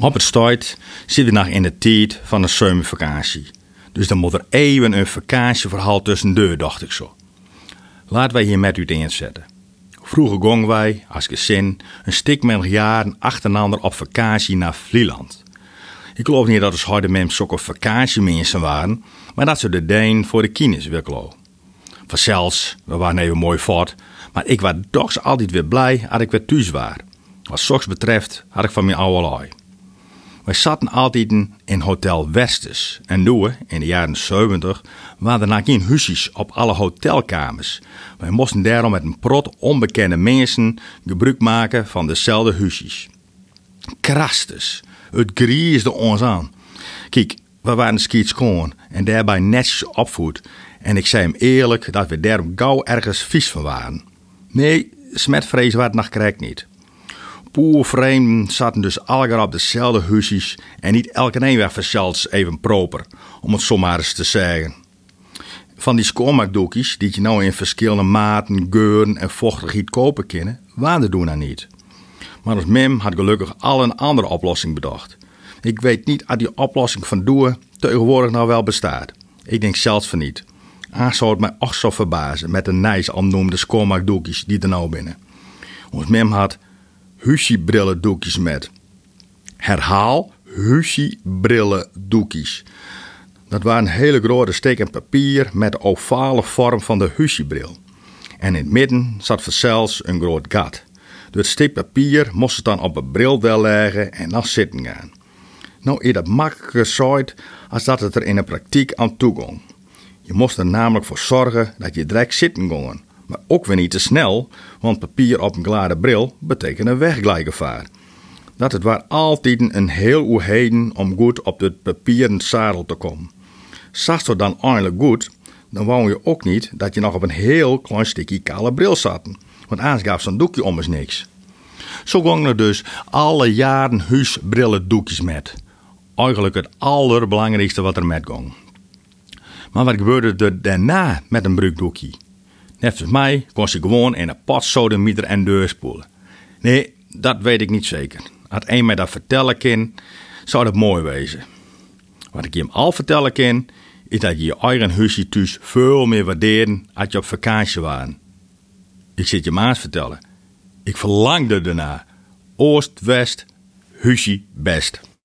Op het stuit zitten we nog in de tijd van de zomervakantie. Dus dan moet er even een vakantieverhaal tussendoor, dacht ik zo. Laten wij hier met u inzetten. Vroeger gingen wij, als gezin, een stuk met jaren achtereinander op vakantie naar Vlieland. Ik geloof niet dat het harde mensen zulke vakantiemensen waren, maar dat ze de deen voor de kines wikkelen. Vanzelfs, we waren even mooi fort, maar ik was toch altijd weer blij als ik weer thuis was. Wat soks betreft had ik van mijn oude lui. Wij zaten altijd in Hotel Westers. En nu, in de jaren 70, waren er geen huisjes op alle hotelkamers. Wij moesten daarom met een prot onbekende mensen gebruik maken van dezelfde huisjes. Krastes, het griesde ons aan. Kijk, we waren skiet schoon en daarbij netjes opvoed. En ik zei hem eerlijk dat we daarom gauw ergens vies van waren. Nee, smetvrees was het nog correct niet. Poervreemden zaten dus allemaal op dezelfde huisjes en niet elke een werd zelfs even proper, om het zomaar eens te zeggen. Van die schoonmaakdoekjes, die je nou in verschillende maten, geuren en vochtigheid kopen kunnen, waren er toen niet. Maar ons Mim had gelukkig al een andere oplossing bedacht. Ik weet niet of die oplossing van doen tegenwoordig nou wel bestaat. Ik denk zelfs van niet. Ah, zou het mij ook zo verbazen met de nice omnoemde schoonmaakdoekjes die er nou binnen. Ons Mim had Hushi-brillen doekjes met. Herhaal, Hushi-brillen doekjes. Dat waren hele grote steken papier met de ovale vorm van de Hushi-bril. En in het midden zat zelfs een groot gat. Door het stuk papier moest het dan op een bril leggen en dan zitten gaan. Nou is dat makkelijker gezegd als dat het er in de praktijk aan toe ging. Je moest er namelijk voor zorgen dat je direct zitten kon maar ook weer niet te snel, want papier op een glade bril betekent een wegglijgevaar. Dat het waar altijd een heel oeheden om goed op het papieren zadel te komen. Zag zo dan eindelijk goed, dan wou je ook niet dat je nog op een heel klein stukje kale bril zat. Want anders gaf zo'n doekje om eens niks. Zo gingen er dus alle jaren huisbrillen doekjes met. Eigenlijk het allerbelangrijkste wat er met ging. Maar wat gebeurde er daarna met een bruikdoekje? Net als mij kon ze gewoon in een pot sodemieter en deur spoelen. Nee, dat weet ik niet zeker. Als een mij dat vertellen kan, zou dat mooi wezen. Wat ik je hem al vertellen kan, is dat je je eigen huisje thuis veel meer waarderen als je op vakantie waren. Ik zit je maar eens vertellen. Ik verlangde ernaar. Oost, West, huisje, best.